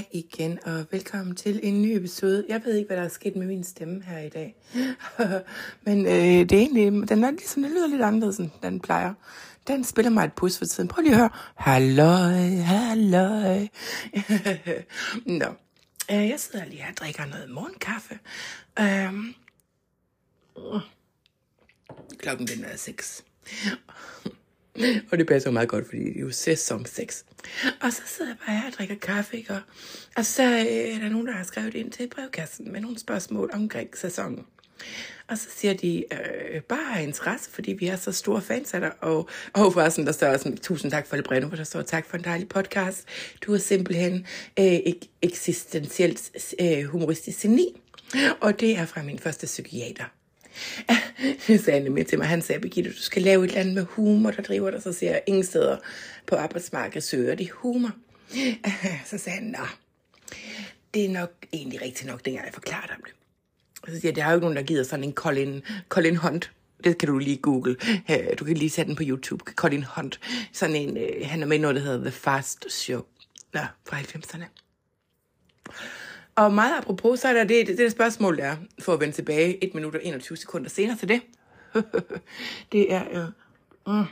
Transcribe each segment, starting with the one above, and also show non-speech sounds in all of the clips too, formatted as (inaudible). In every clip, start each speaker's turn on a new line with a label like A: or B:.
A: Hej igen, og velkommen til en ny episode. Jeg ved ikke, hvad der er sket med min stemme her i dag. (laughs) Men øh, det er egentlig, den, er ligesom, den lyder lidt anderledes, end den plejer. Den spiller mig et pus for tiden. Prøv lige at høre. Halløj, halløj. (laughs) Nå, øh, jeg sidder lige her og drikker noget morgenkaffe. Øhm. klokken den er 6. (laughs) Og det passer meget godt, fordi det er jo sæson 6. Og så sidder jeg bare her og drikker kaffe, ikke? Og, og så øh, er der nogen, der har skrevet ind til brevkassen med nogle spørgsmål omkring sæsonen. Og så siger de, øh, bare af interesse, fordi vi er så store fans af dig. Og, og forresten, der står sådan, tusind tak for det brænde, hvor der står, tak for en dejlig podcast. Du er simpelthen øh, ek- eksistentielt øh, humoristisk geni. Og det er fra min første psykiater. (laughs) Sagde han med til mig. Han sagde, Birgitte, du skal lave et eller andet med humor, der driver dig. Så siger jeg, ingen steder på arbejdsmarkedet søger de humor. (laughs) Så sagde han, nå, det er nok egentlig rigtigt nok, dengang jeg forklarede om det. Og så siger jeg, der er jo ikke nogen, der gider sådan en Colin, Colin Hunt. Det kan du lige google. Øh, du kan lige sætte den på YouTube. Colin Hunt. Sådan en, øh, han er med i noget, der hedder The Fast Show. Nå, fra 90'erne. Og meget apropos, så er der det, det, det spørgsmål, der er, for at vende tilbage 1 minut og 21 sekunder senere til det. (laughs) det er, øh, mm,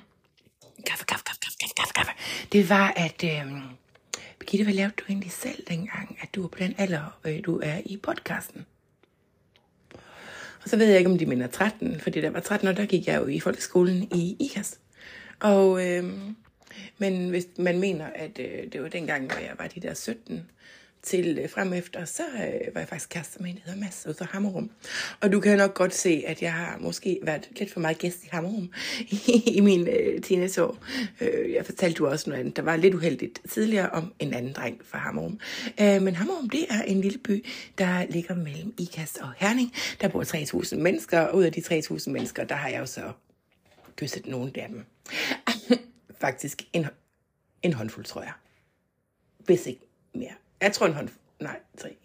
A: kaffe, kaffe, kaffe, kaffe, kaffe, kaffe. Det var, at, øh, Birgitte, hvad lavede du egentlig selv dengang, at du var på den alder, øh, du er i podcasten? Og så ved jeg ikke, om de mener 13, fordi der var 13 år, der gik jeg jo i folkeskolen i IKAS. Og, øh, men hvis man mener, at øh, det var dengang, hvor jeg var de der 17, til øh, frem efter, så øh, var jeg faktisk kæreste med en, der hedder Mads, ude fra Hammerum. Og du kan nok godt se, at jeg har måske været lidt for meget gæst i Hammerum (laughs) i, min øh, teenageår. Øh, jeg fortalte du også noget andet, der var lidt uheldigt tidligere om en anden dreng fra Hammerum. Øh, men Hammerum, det er en lille by, der ligger mellem Ikast og Herning. Der bor 3.000 mennesker, og ud af de 3.000 mennesker, der har jeg jo så kysset nogen af dem. (laughs) faktisk en, en håndfuld, tror jeg. Hvis ikke mere. Jeg tror en hånd... Nej, tre.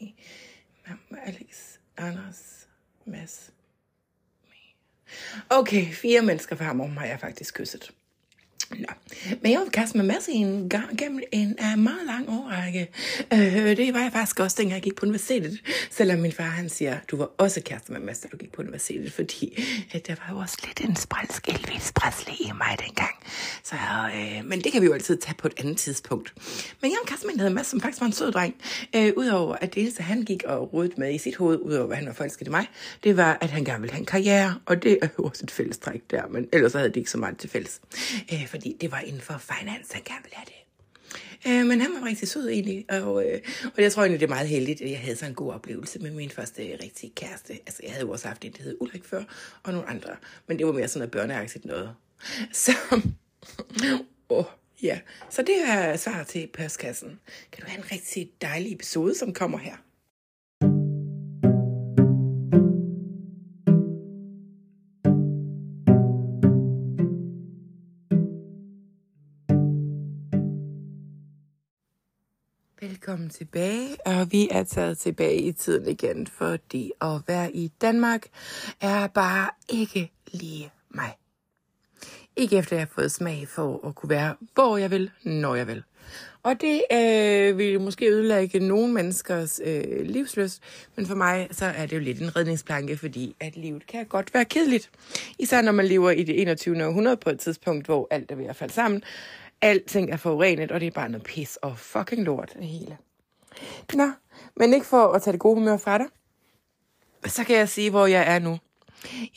A: Alex, Anders, Mads. Okay, fire mennesker fra ham har jeg faktisk kysset. Nå. Men jeg var kæreste med Mads i en gang gennem en uh, meget lang årrække. Uh, det var jeg faktisk også, dengang jeg gik på universitetet. Selvom min far han siger, du var også kæreste med Mads, da du gik på universitetet. Fordi uh, der var jo også lidt en sprælsk Elvis Presley i mig dengang. Så, uh, men det kan vi jo altid tage på et andet tidspunkt. Men jeg var kæreste med en, der Mads, som faktisk var en sød dreng. Uh, Udover at det eneste, han gik og rodede med i sit hoved, udover hvad han var forelsket i mig, det var, at han gerne ville have en karriere. Og det er jo også et fællestræk der, men ellers havde de ikke så meget til fælles. Uh, fordi det var inden for finance, han gerne ville have det. Øh, men han var rigtig sød egentlig, og, øh, og jeg tror egentlig, det er meget heldigt, at jeg havde sådan en god oplevelse med min første rigtige kæreste. Altså, jeg havde jo også haft en, der hed Ulrik før, og nogle andre, men det var mere sådan noget børneagtigt noget. Så, (laughs) oh, ja. så det er svar til postkassen. Kan du have en rigtig dejlig episode, som kommer her? Velkommen tilbage, og vi er taget tilbage i tiden igen, fordi at være i Danmark er bare ikke lige mig. Ikke efter jeg har fået smag for at kunne være, hvor jeg vil, når jeg vil. Og det øh, vil måske ødelægge nogle menneskers øh, livsløst, men for mig så er det jo lidt en redningsplanke, fordi at livet kan godt være kedeligt. Især når man lever i det 21. århundrede på et tidspunkt, hvor alt er ved at falde sammen, alting er forurenet, og det er bare noget pis og fucking lort det hele. Nå, men ikke for at tage det gode humør fra dig, så kan jeg sige, hvor jeg er nu.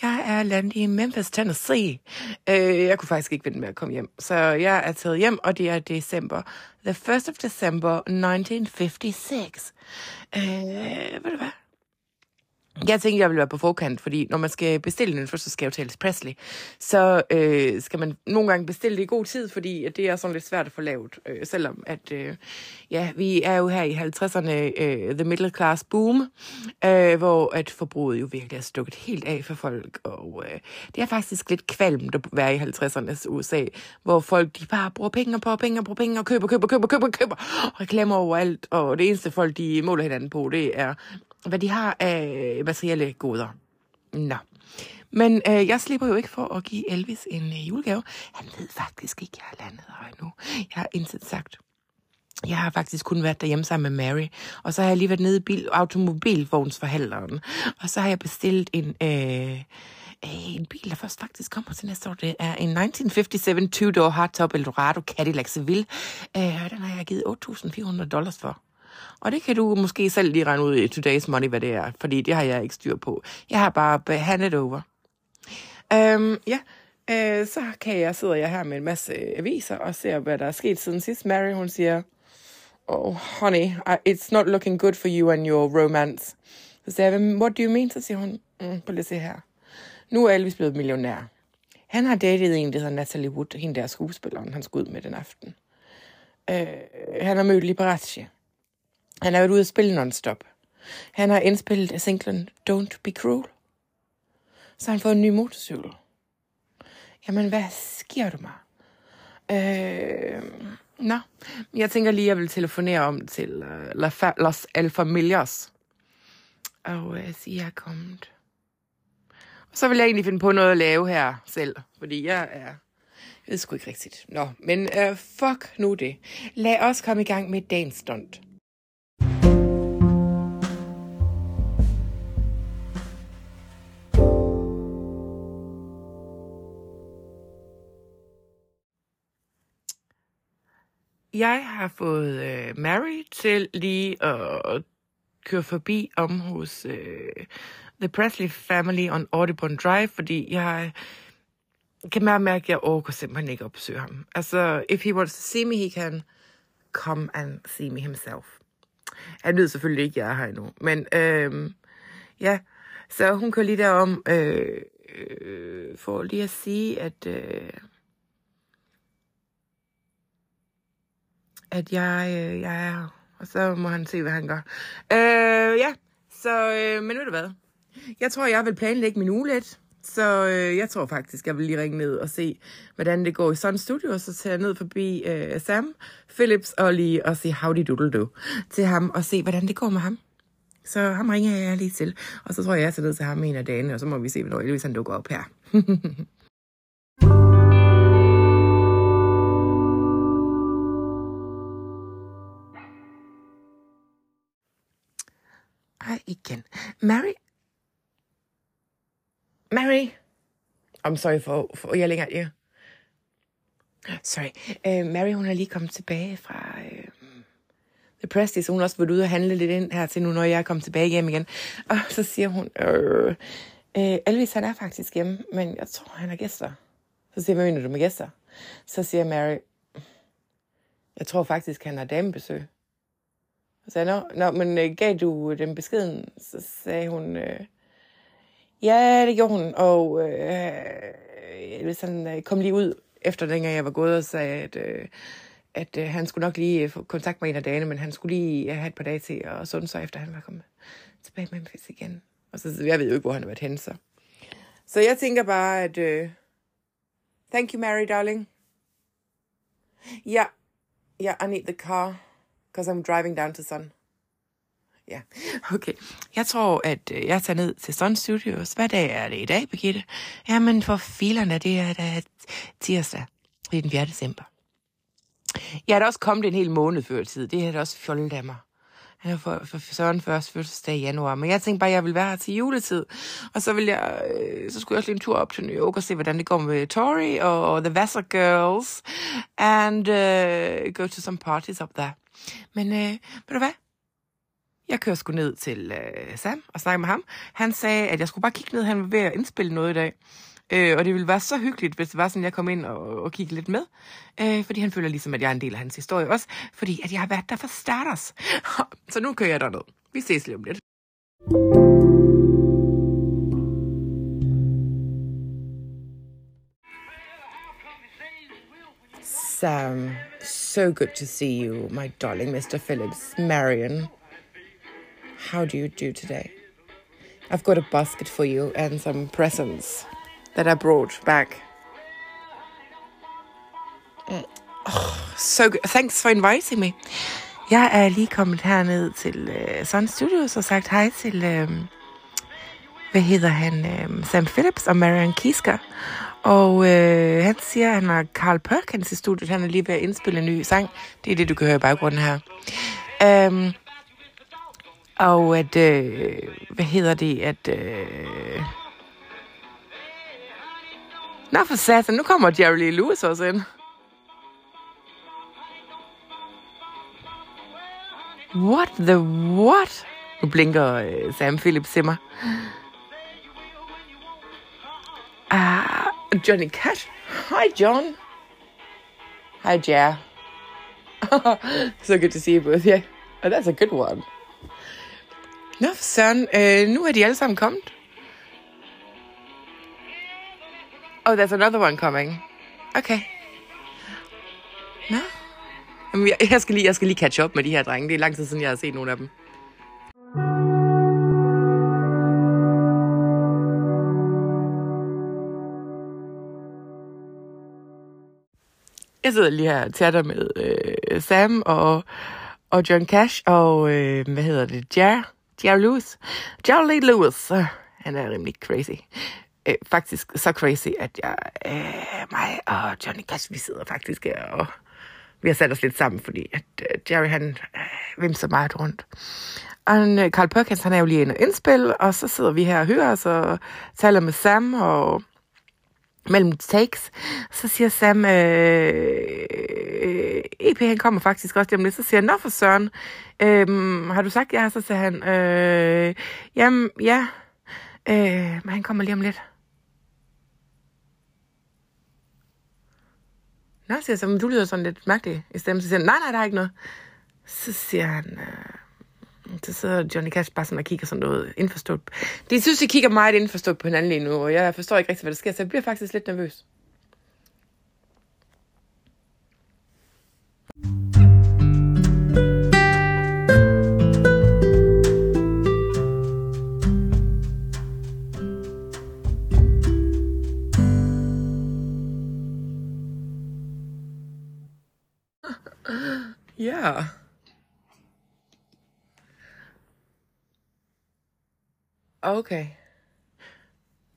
A: Jeg er landet i Memphis, Tennessee. Øh, jeg kunne faktisk ikke vente med at komme hjem. Så jeg er taget hjem, og det er december. The 1st of December 1956. Øh, ved du hvad? Jeg tænkte, jeg ville være på forkant, fordi når man skal bestille den, så skal jeg jo tales Presley, så øh, skal man nogle gange bestille det i god tid, fordi det er sådan lidt svært at få lavet. Øh, selvom at, øh, ja, vi er jo her i 50'erne, øh, the middle class boom, øh, hvor at forbruget jo virkelig er stukket helt af for folk, og øh, det er faktisk lidt kvalmt at være i 50'ernes USA, hvor folk de bare bruger penge på penge på penge og køber, køber, køber, køber, køber, og reklamer overalt, og det eneste folk, de måler hinanden på, det er hvad de har af øh, materielle goder. Nå. Men øh, jeg slipper jo ikke for at give Elvis en øh, julegave. Han ved faktisk ikke, at jeg er landet her endnu. Jeg har intet sagt. Jeg har faktisk kun været derhjemme sammen med Mary, og så har jeg lige været nede i bil, automobilvognsforhandleren, og så har jeg bestilt en, øh, øh, en bil, der først faktisk kommer til næste år. Det er en 1957 two-door hardtop Eldorado Cadillac Seville. Øh, den har jeg givet 8.400 dollars for. Og det kan du måske selv lige regne ud i today's money, hvad det er, fordi det har jeg ikke styr på. Jeg har bare handed over. Um, ja, uh, så kan jeg sidder jeg her med en masse aviser og ser, hvad der er sket siden sidst. Mary, hun siger, oh, honey, it's not looking good for you and your romance. Så siger jeg, what do you mean? Så siger hun, mm, på lige se her. Nu er Elvis blevet millionær. Han har datet en, der hedder Natalie Wood, hende der skuespilleren, han skulle ud med den aften. Uh, han har mødt Liberace. Han har været ude at spille non-stop. Han har indspillet singlen Don't Be Cruel. Så har han fået en ny motorcykel. Jamen, hvad sker du mig? Øh, nå, jeg tænker lige, at jeg vil telefonere om til uh, Los Alfamilias. Og uh, sige, at jeg er kommet. Og så vil jeg egentlig finde på noget at lave her selv, fordi jeg er... Jeg ved sgu ikke rigtigt. Nå, men uh, fuck nu det. Lad os komme i gang med dagens stunt. Jeg har fået øh, Mary til lige at køre forbi om hos øh, The Presley Family on Audubon Drive, fordi jeg kan meget mærke, at jeg overgår simpelthen ikke at besøge ham. Altså, if he wants to see me, he can come and see me himself. Han ved selvfølgelig ikke, at jeg er her endnu. Men øh, ja, så hun kører lige derom øh, øh, for lige at sige, at... Øh, at jeg, øh, jeg er her. Og så må han se, hvad han gør. Øh, ja, så, øh, men ved du hvad? Jeg tror, jeg vil planlægge min uge lidt. Så øh, jeg tror faktisk, jeg vil lige ringe ned og se, hvordan det går i Sun Studio, og så tager jeg ned forbi øh, Sam Phillips og lige og sige howdy doodle do til ham, og se, hvordan det går med ham. Så ham ringer jeg lige til, og så tror jeg, jeg tager ned til ham en af dagene, og så må vi se, hvornår Elvis han dukker op her. (laughs) Hej igen. Mary? Mary? I'm sorry for, for yelling at you. Sorry. Uh, Mary, hun er lige kommet tilbage fra uh, The Prestige, så hun har også været ude og handle lidt ind her til nu, når jeg er kommet tilbage hjem igen. Og så siger hun, øh, øh, Elvis, han er faktisk hjemme, men jeg tror, han har gæster. Så siger jeg, hvad mener du med gæster? Så siger Mary, jeg tror faktisk, han har damebesøg. Så sagde nå, nå men øh, gav du øh, den beskeden? Så sagde hun, øh, ja, det gjorde hun. Og øh, jeg han øh, kom lige ud efter dengang jeg var gået og sagde, at, øh, at øh, han skulle nok lige øh, få kontakt med en af dagene, men han skulle lige øh, have et par dage til at sunde sig, efter han var kommet tilbage med Memphis igen. Og så, jeg ved jo ikke, hvor han har været henne, så. Så jeg tænker bare, at... Øh, thank you, Mary, darling. Ja, yeah, yeah, I need the car because I'm driving down to Sun. Ja, okay. Jeg tror, at øh, jeg tager ned til Sun Studios. Hvad dag er det i dag, Birgitte? Jamen, for filerne, det er da tirsdag. Det er den 4. december. Jeg er da også kommet en hel måned før tid. Det er da også fjollet af mig. Han er for, for Søren først fødselsdag i januar. Men jeg tænkte bare, at jeg vil være her til juletid. Og så, vil jeg, øh, så skulle jeg også lige en tur op til New York og se, hvordan det går med Tori og The Vassar Girls. And uh, go to some parties up there. Men øh, ved du hvad? Jeg kører sgu ned til øh, Sam og snakker med ham. Han sagde, at jeg skulle bare kigge ned. Han var ved at indspille noget i dag. Øh, og det ville være så hyggeligt, hvis det var sådan, at jeg kom ind og, og kiggede lidt med. Øh, fordi han føler ligesom, at jeg er en del af hans historie også. Fordi at jeg har været der for starters. (laughs) så nu kører jeg derned. Vi ses lige om lidt. Sam, so good to see you, my darling Mr. Phillips. Marion, how do you do today? I've got a basket for you and some presents that I brought back. Mm. Oh, so good. Thanks for inviting me. Jeg er lige kommet herned til uh, Sun Studios og sagt hej til uh, hvad hedder han, øh, Sam Phillips og Marian Kiska. Og øh, han siger, at han har Carl Perkins i studiet. Han er lige ved at indspille en ny sang. Det er det, du kan høre i baggrunden her. Um, og at, øh, hvad hedder det, at... Øh... Nå for satan, nu kommer Jerry Lee Lewis også ind. What the what? Nu blinker øh, Sam Phillips til mig. Ah, Johnny Cash. Hi, John. Hi, Jer. (laughs) so good to see you both. Yeah, oh, that's a good one. For søren. Øh, nu er de alle sammen kommet. Oh, there's another one coming. Okay. Nå. Jeg, skal lige, jeg skal lige catch up med de her drenge. Det er lang tid siden, jeg har set nogle af dem. Jeg sidder lige her og chatter med øh, Sam og, og John Cash og, øh, hvad hedder det, Jar, Jar Lewis. Jar Lewis. Han er rimelig crazy. Øh, faktisk så crazy, at jeg, øh, mig og Johnny Cash, vi sidder faktisk her og vi har sat os lidt sammen, fordi at øh, Jerry han øh, vimser meget rundt. Og Carl øh, Perkins, han er jo lige inde og indspil, og så sidder vi her og hører os og taler med Sam og mellem takes, så siger Sam, øh, øh, EP han kommer faktisk også lidt, så siger han, nå for søren, øh, har du sagt ja? Så siger han, øh, jamen ja, øh, men han kommer lige om lidt. Nå, siger jeg så, men du lyder sådan lidt mærkelig i stemmen. Så siger han, nej, nej, der er ikke noget. Så siger han, øh, så sidder Johnny Cash bare sådan og kigger sådan noget indforstået. De synes, de kigger meget indforstået på hinanden lige nu, og jeg forstår ikke rigtig, hvad der sker, så jeg bliver faktisk lidt nervøs. Ja. Okay.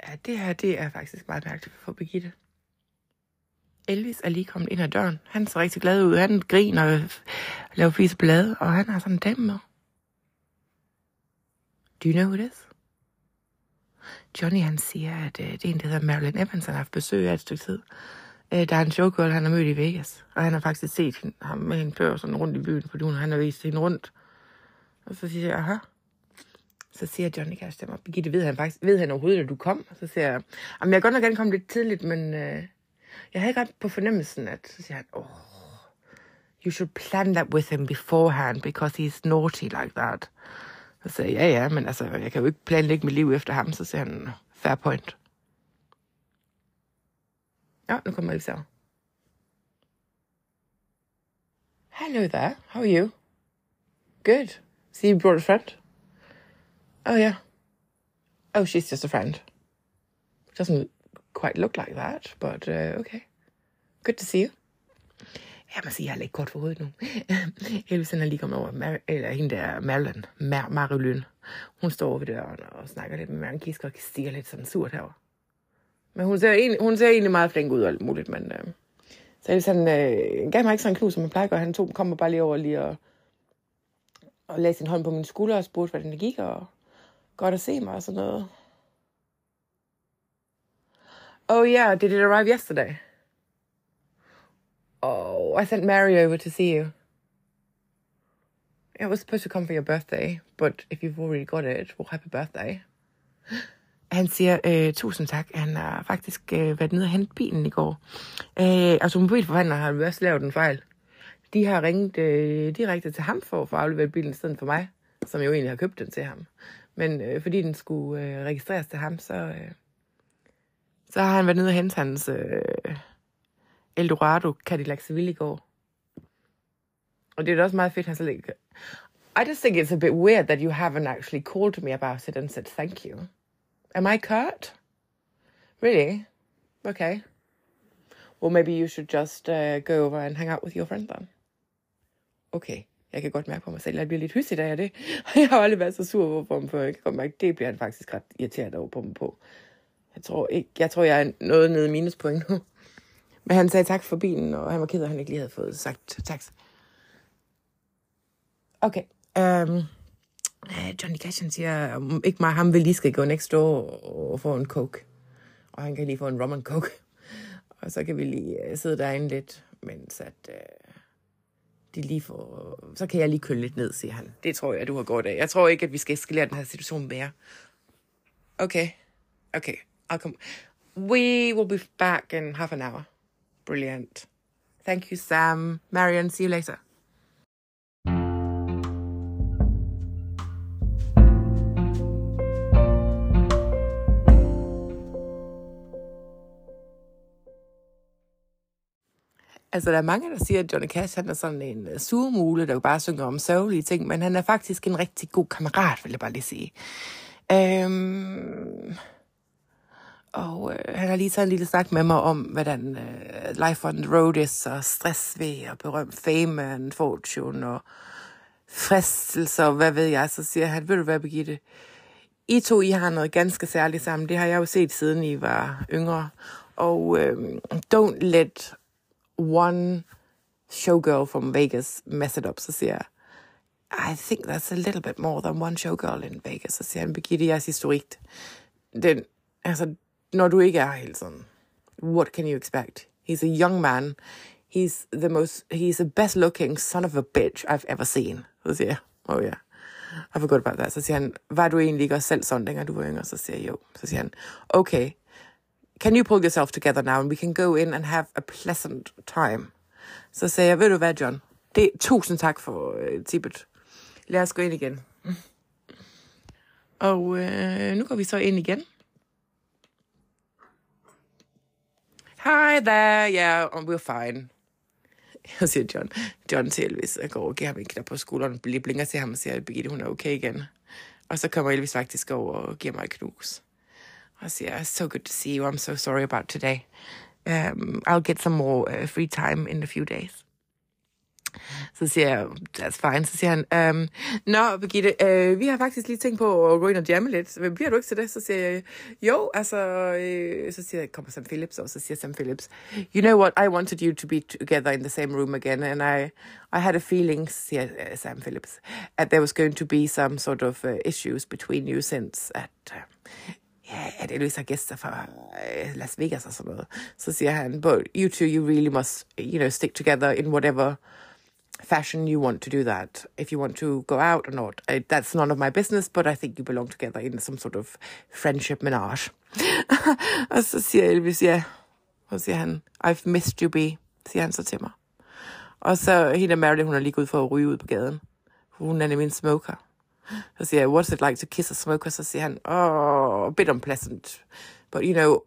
A: Ja, det her, det er faktisk meget mærkeligt for Birgitte. Elvis er lige kommet ind ad døren. Han ser rigtig glad ud. Han griner og laver flise blade, og han har sådan en dame med. Do you know who it is? Johnny han siger, at øh, det er en, der hedder Marilyn Evans, han har haft besøg af et stykke tid. Uh, der er en showgirl, han har mødt i Vegas, og han har faktisk set hende, ham med hende før sådan rundt i byen, fordi hun, han har vist hende rundt. Og så siger jeg, aha. Så siger Johnny Cash til mig, Birgitte, ved han faktisk, ved han overhovedet, at du kom? Så siger jeg, jamen jeg kan godt nok gerne komme lidt tidligt, men øh, jeg havde ikke på fornemmelsen, at så siger han, oh, you should plan that with him beforehand, because he's naughty like that. Så sagde jeg, ja, ja, men altså, jeg kan jo ikke planlægge mit liv efter ham. Så siger han, fair point. Ja, nu kommer Elsa. Hello there, how are you? Good. See you brought a friend? Oh, yeah. Oh, she's just a friend. Doesn't quite look like that, but uh, okay. Good to see you. Jeg må sige, jeg er lidt kort for hovedet nu. (laughs) Elvis er lige kommet over, Mar- eller hende der Marilyn, Mar- Marilyn. Hun står over ved døren og snakker lidt med Marianne Kisker og stiger lidt sådan surt herover. Men hun ser, egentlig, hun ser egentlig meget flink ud og alt muligt, men øh, så Elvis han øh, gav mig ikke sådan en knus, som han plejer at gøre. Han tog, kom bare lige over lige og, og lagde sin hånd på min skulder og spurgte, hvordan det gik, og godt at se mig og sådan noget. Oh yeah, did it arrive yesterday? Oh, I sent Mary over to see you. It was supposed to come for your birthday, but if you've already got it, well, happy birthday. Han siger, øh, tusind tak. Han har faktisk øh, været nede og hente bilen i går. Øh, altså, har også lavet en fejl. De har ringet øh, direkte til ham for at få afleveret bilen i stedet for mig, som jo egentlig har købt den til ham. Men øh, fordi den skulle øh, registreres til ham, så, øh, så har han været nede og hente hans øh, Eldorado Cadillac Seville i går. Og det er da også meget fedt, han så ikke... I just think it's a bit weird that you haven't actually called me about it and said thank you. Am I curt? Really? Okay. Well, maybe you should just uh, go over and hang out with your friend then. Okay, jeg kan godt mærke på mig selv, at jeg bliver lidt hyssig af det. Og (laughs) jeg har aldrig været så sur på ham før. Jeg kan godt mærke, at det bliver han faktisk ret irriteret over på mig på. Jeg tror, ikke, jeg, tror, jeg er noget nede i minuspoint nu. (laughs) Men han sagde tak for bilen, og han var ked af, at han ikke lige havde fået sagt tak. Okay. Um, Johnny Cash, han siger, um, ikke mig, ham vil lige skal gå next door og få en coke. Og han kan lige få en rum and coke. (laughs) Og så kan vi lige uh, sidde derinde lidt, mens at... Uh, de lige får, så kan jeg lige køle lidt ned, siger han. Det tror jeg, du har godt af. Jeg tror ikke, at vi skal eskalere den her situation mere. Okay. Okay. I'll come. We will be back in half an hour. Brilliant. Thank you, Sam. Marion, see you later. Altså, der er mange, der siger, at Johnny Cash han er sådan en øh, surmule, der jo bare synger om sørgelige ting, men han er faktisk en rigtig god kammerat, vil jeg bare lige sige. Øhm, og øh, han har lige taget en lille snak med mig om, hvordan øh, life on the road is, og stress ved, og berømt fame and fortune, og fristelser, og hvad ved jeg. Så siger han, ved du hvad, Birgitte? I to, I har noget ganske særligt sammen. Det har jeg jo set, siden I var yngre. Og øh, don't let one showgirl from Vegas mess it up, så siger jeg, I think that's a little bit more than one showgirl in Vegas. Så siger han, Birgitte, jeres historik, den, altså, når du ikke er helt sådan, what can you expect? He's a young man. He's the most, he's the best looking son of a bitch I've ever seen. Så siger jeg, oh yeah. I forgot about that. Så siger han, var du egentlig ikke også selv sådan, dengang du var yngre? Så siger jeg, jo. Så siger han, okay, can you pull yourself together now, and we can go in and have a pleasant time? Så sagde jeg, ved du hvad, John? Det, tusind tak for uh, tippet. Lad os gå ind igen. Og øh, nu går vi så ind igen. Hi there, yeah, um, we're fine. Jeg siger John, John til Elvis, jeg går og giver ham en knap på skulderen, blinker til ham og siger, at Birgitte, hun er okay igen. Og så kommer Elvis faktisk over og giver mig et knus. Og siger, so good to see you, I'm so sorry about today. Um, I'll get some more uh, free time in a few days. Så siger jeg, that's fine. Så siger han, um, Nå, Birgitte, uh, vi har faktisk lige tænkt på at gå ind og jamme lidt. Men bliver du ikke til det? Så siger jeg, jo, altså, uh, så siger jeg, kommer Sam Phillips, og så siger Sam Phillips, you know what, I wanted you to be together in the same room again, and I, I had a feeling, siger uh, Sam Phillips, that there was going to be some sort of uh, issues between you since at, uh, ja, er det har gæster fra øh, Las Vegas og sådan noget. Så siger han, but you two, you really must, you know, stick together in whatever fashion you want to do that. If you want to go out or not, I, that's none of my business, but I think you belong together in some sort of friendship menage. (laughs) og så siger Elvis, ja. Og så siger han, I've missed you, be, siger han så til mig. Og så hende Marilyn, hun er lige gået for at ryge ud på gaden. Hun er nemlig en smoker. Siger jeg, what's it like to kiss a smoker? Siger han, oh, a bit unpleasant. But you know,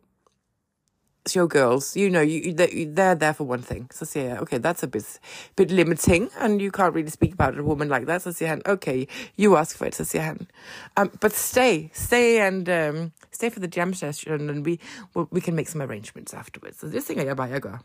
A: it's your girls. you know, you, they're there for one thing. Så siger jeg, okay, that's a bit, bit limiting, and you can't really speak about a woman like that. Siger han, okay, you ask for it. So han, um, but stay, stay and um, stay for the jam session, and we, we can make some arrangements afterwards. So this thing jeg bare, jeg gør.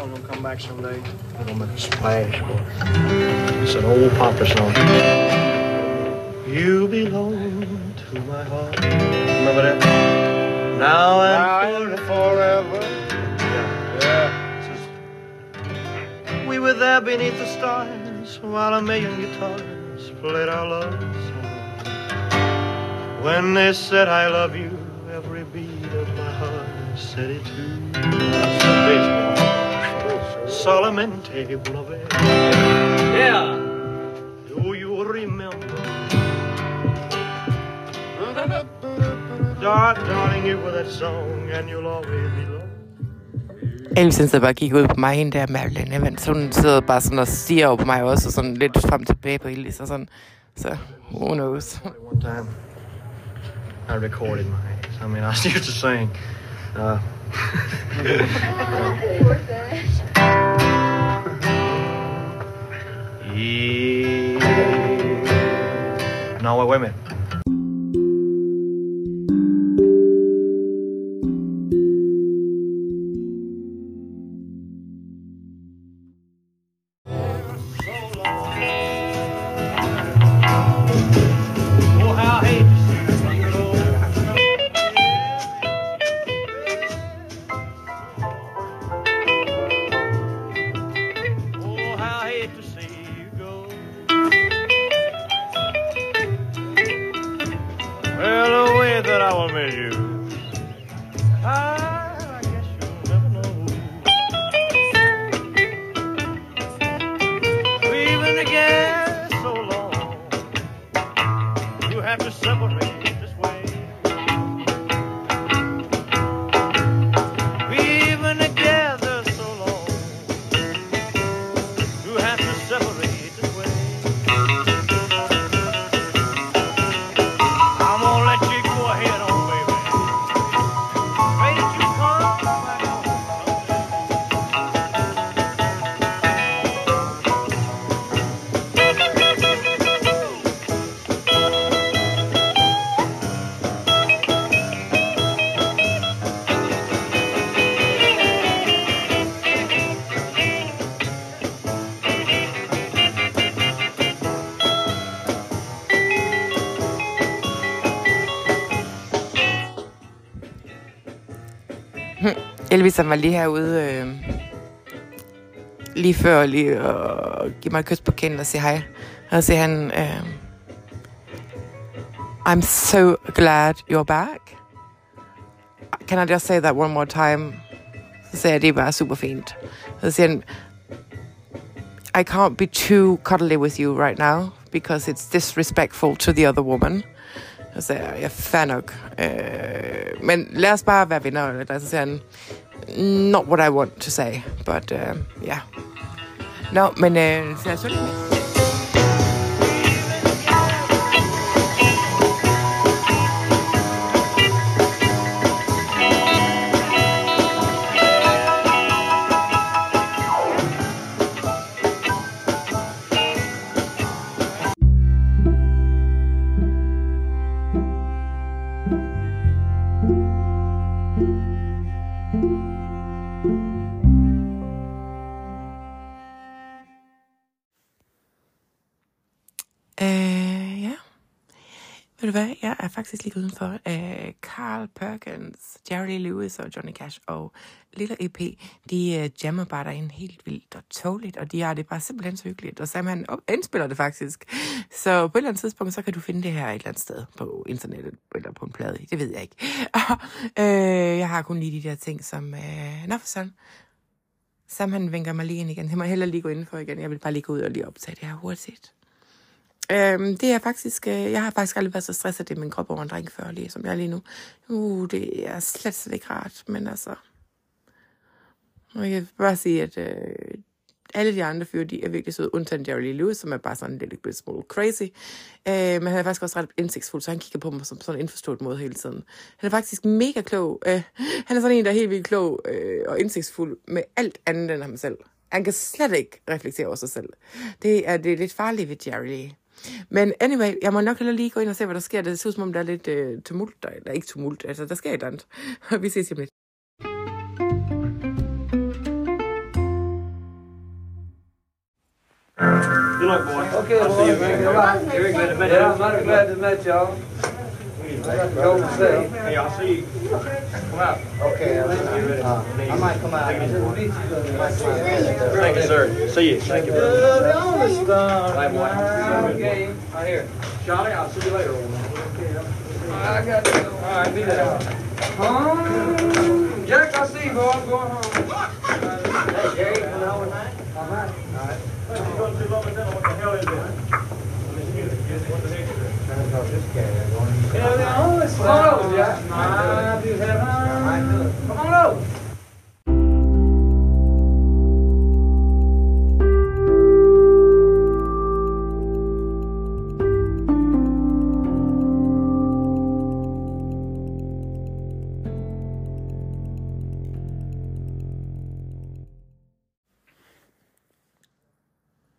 B: For You know something will come back someday? It'll make a splash. It's an old papa song. You belong to my heart. Remember that? Now and,
C: and forever.
B: Yeah. yeah. We were there beneath the stars while a million guitars played our love song. When they said I love you, every beat of my heart said it too. Solamente una vez.
C: Yeah.
B: Do you remember? (laughs) Dar- darling, you were that song, and you'll always be loved.
A: Elvis han sidder bare kigger ud på mig, hende der Marilyn Evans. Hun sidder bare sådan og stiger over på mig også, og sådan lidt frem tilbage på Elvis og sådan. Så, who knows.
B: One time, I recorded my. I mean, I used to sing. Uh, (laughs) and women. You
A: Elvis han var lige herude øh, lige før lige og give mig et kys på kinden og sige hej. Og så siger han, øh, I'm so glad you're back. Can I just say that one more time? Så siger jeg, det er bare super fint. Så siger han, I can't be too cuddly with you right now, because it's disrespectful to the other woman. Så siger jeg, ja, fair nok. Øh, men lad os bare være venner. Eller så siger han, not what I want to say, but øh, uh, yeah. Nå, men øh, så jeg så med. Du hvad? Jeg er faktisk lige udenfor. Øh, Carl Perkins, Jerry Lee Lewis og Johnny Cash og Lille EP, de øh, jammer bare derinde helt vildt og tåligt, og de har det bare simpelthen så hyggeligt. Og Sam han op- indspiller det faktisk. Så på et eller andet tidspunkt, så kan du finde det her et eller andet sted på internettet, eller på en plade. Det ved jeg ikke. (laughs) øh, jeg har kun lige de der ting, som... Øh, Nå for sådan. Sam han vinker mig lige ind igen. Jeg må heller lige gå indenfor igen. Jeg vil bare lige gå ud og lige optage det her hurtigt. Øhm, det er faktisk, øh, jeg har faktisk aldrig været så stresset i min krop over en dreng før, lige som jeg er lige nu. Uh, det er slet, slet ikke rart, men altså... Og jeg kan bare sige, at øh, alle de andre fyre, de er virkelig søde, undtagen Jerry Lee Lewis, som er bare sådan lidt lille smule crazy. Øh, men han er faktisk også ret indsigtsfuld, så han kigger på mig som sådan en indforstået måde hele tiden. Han er faktisk mega klog. Øh, han er sådan en, der er helt vildt klog øh, og indsigtsfuld med alt andet end ham selv. Han kan slet ikke reflektere over sig selv. Det er, det er lidt farligt ved Jerry Lee. Men anyway, jeg må nok heller lige gå ind og se, hvad der sker. Det ser ud som om, der er lidt øh, tumult. Der, der er ikke tumult, altså der sker et andet. Vi ses om lidt.
B: Good luck, boy.
C: Okay,
B: I'll see you
C: boy.
B: again.
C: Goodbye.
B: Very glad to meet you.
C: mighty glad to meet. I got to.
B: Hey, I'll see you. Come out.
C: Okay, uh, I might come out.
B: Thank you, sir. See you. Thank you. Bye, boy.
C: Okay, right here.
B: Charlie, I'll see you later.
C: I got to go. All right, be there. Home. Jack, I see you, boy. I'm going home. Yeah, the only Come on over, Jack. I do have. Come on over.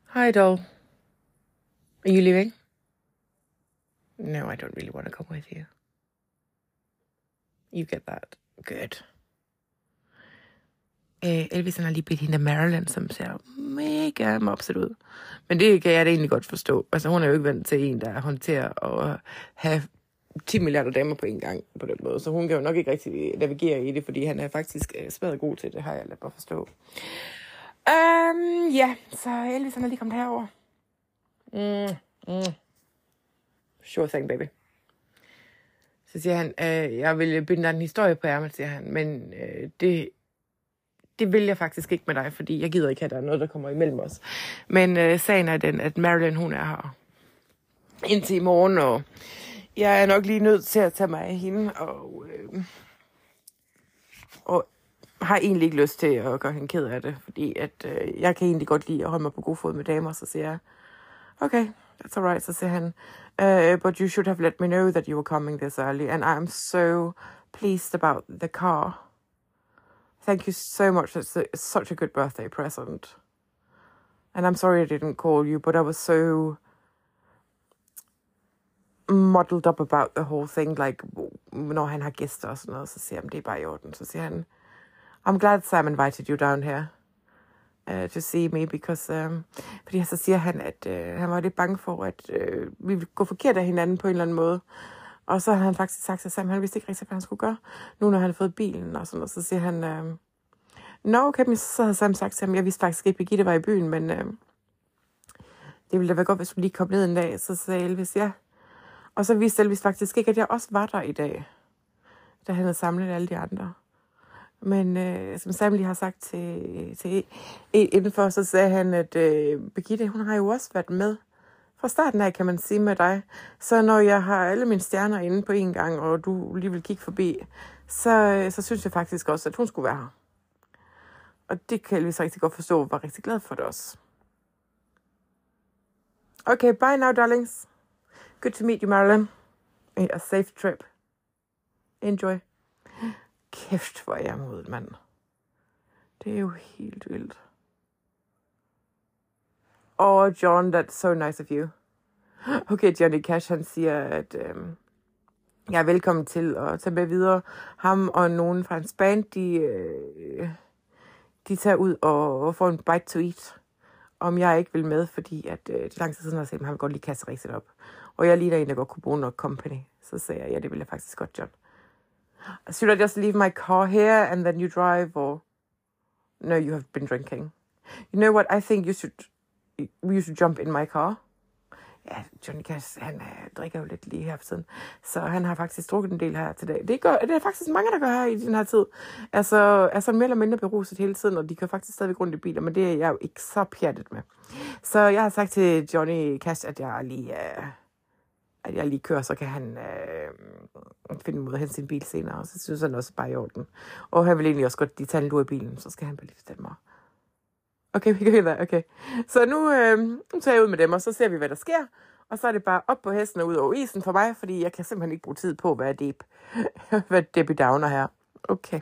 A: Hi, doll. Are you leaving? No, I don't really want to come with you. You get that. Good. Øh, Elvis han har lige bedt hende af Marilyn, som ser mega mopset ud. Men det kan jeg da egentlig godt forstå. Altså hun er jo ikke vant til en, der håndterer og have 10 milliarder damer på en gang på den måde. Så hun kan jo nok ikke rigtig navigere i det, fordi han er faktisk øh, smadret god til det, har jeg ladet mig forstå. Um, ja, så Elvis han er lige kommet herover. Mm, mm. Sure thing, baby. Så siger han, øh, jeg vil binde dig en historie på ærmet, siger han, men øh, det, det vil jeg faktisk ikke med dig, fordi jeg gider ikke at der er noget, der kommer imellem os. Men øh, sagen er den, at Marilyn, hun er her indtil i morgen, og jeg er nok lige nødt til at tage mig af hende, og, øh, og har egentlig ikke lyst til at gøre hende ked af det, fordi at, øh, jeg kan egentlig godt lide at holde mig på god fod med damer, så siger jeg, okay, that's alright, så siger han, uh, but you should have let me know that you were coming this early, and I'm so pleased about the car. Thank you so much. It's, a, it's such a good birthday present. And I'm sorry I didn't call you, but I was so muddled up about the whole thing, like, når han har gæster og sådan noget, så siger han, det I'm glad Sam invited you down here uh, to see me, because, um, fordi så siger han, at uh, han var lidt bange for, at uh, vi ville gå forkert af hinanden på en eller anden måde. Og så har han faktisk sagt til Sam, han vidste ikke rigtig, hvad han skulle gøre, nu når han har fået bilen og sådan noget. Så siger han, uh, Nå, okay, men så havde Sam sagt til ham, jeg vidste faktisk ikke, at Birgitte var i byen, men uh, det ville da være godt, hvis du lige kom ned en dag. Så sagde Elvis, ja. Og så vidste Elvis faktisk ikke, at jeg også var der i dag, da han havde samlet alle de andre. Men øh, som Sam lige har sagt til, til en indenfor, så sagde han, at øh, Birgitte, hun har jo også været med fra starten af, kan man sige med dig. Så når jeg har alle mine stjerner inde på en gang, og du lige vil kigge forbi, så, øh, så synes jeg faktisk også, at hun skulle være her. Og det kan Elvis rigtig godt forstå, var rigtig glad for det også. Okay, bye now, darlings. Good to meet you, Marilyn. A safe trip. Enjoy. Kæft, hvor er jeg modet, mand. Det er jo helt vildt. Oh, John, that's so nice of you. Okay, Johnny Cash, han siger, at øhm, jeg er velkommen til at tage med videre. Ham og nogen fra hans band, de, øh, de tager ud og, og får en bite to eat. Om jeg ikke vil med, fordi at, øh, det er lang tid siden, jeg har set, ham, han vil godt lige kaste ridset op. Og jeg ligner en, der godt kunne bruge noget company. Så sagde jeg, ja, det vil jeg faktisk godt, John. Should I just leave my car here and then you drive, or no, you have been drinking? You know what? I think you should you should jump in my car. Ja, Johnny Cash, han øh, drikker jo lidt lige her for tiden. Så han har faktisk drukket en del her til dag. Det, gør, det er faktisk mange, der gør her i den her tid. Altså, er sådan mere eller mindre beruset hele tiden, og de kan faktisk stadig rundt i biler, men det er jeg jo ikke så pjattet med. Så jeg har sagt til Johnny Cash, at jeg lige, øh, at jeg lige kører, så kan han øh, finde ud af at hente sin bil senere, og så synes han også bare i orden. Og han vil egentlig også godt lige tage en lur i bilen, så skal han bare lige fortælle mig. Okay, vi kan det. Okay. Så nu, øh, nu tager jeg ud med dem, og så ser vi, hvad der sker. Og så er det bare op på hesten og ud over isen for mig, fordi jeg kan simpelthen ikke bruge tid på hvad er deep. (laughs) hvad Debbie Downer her. Okay.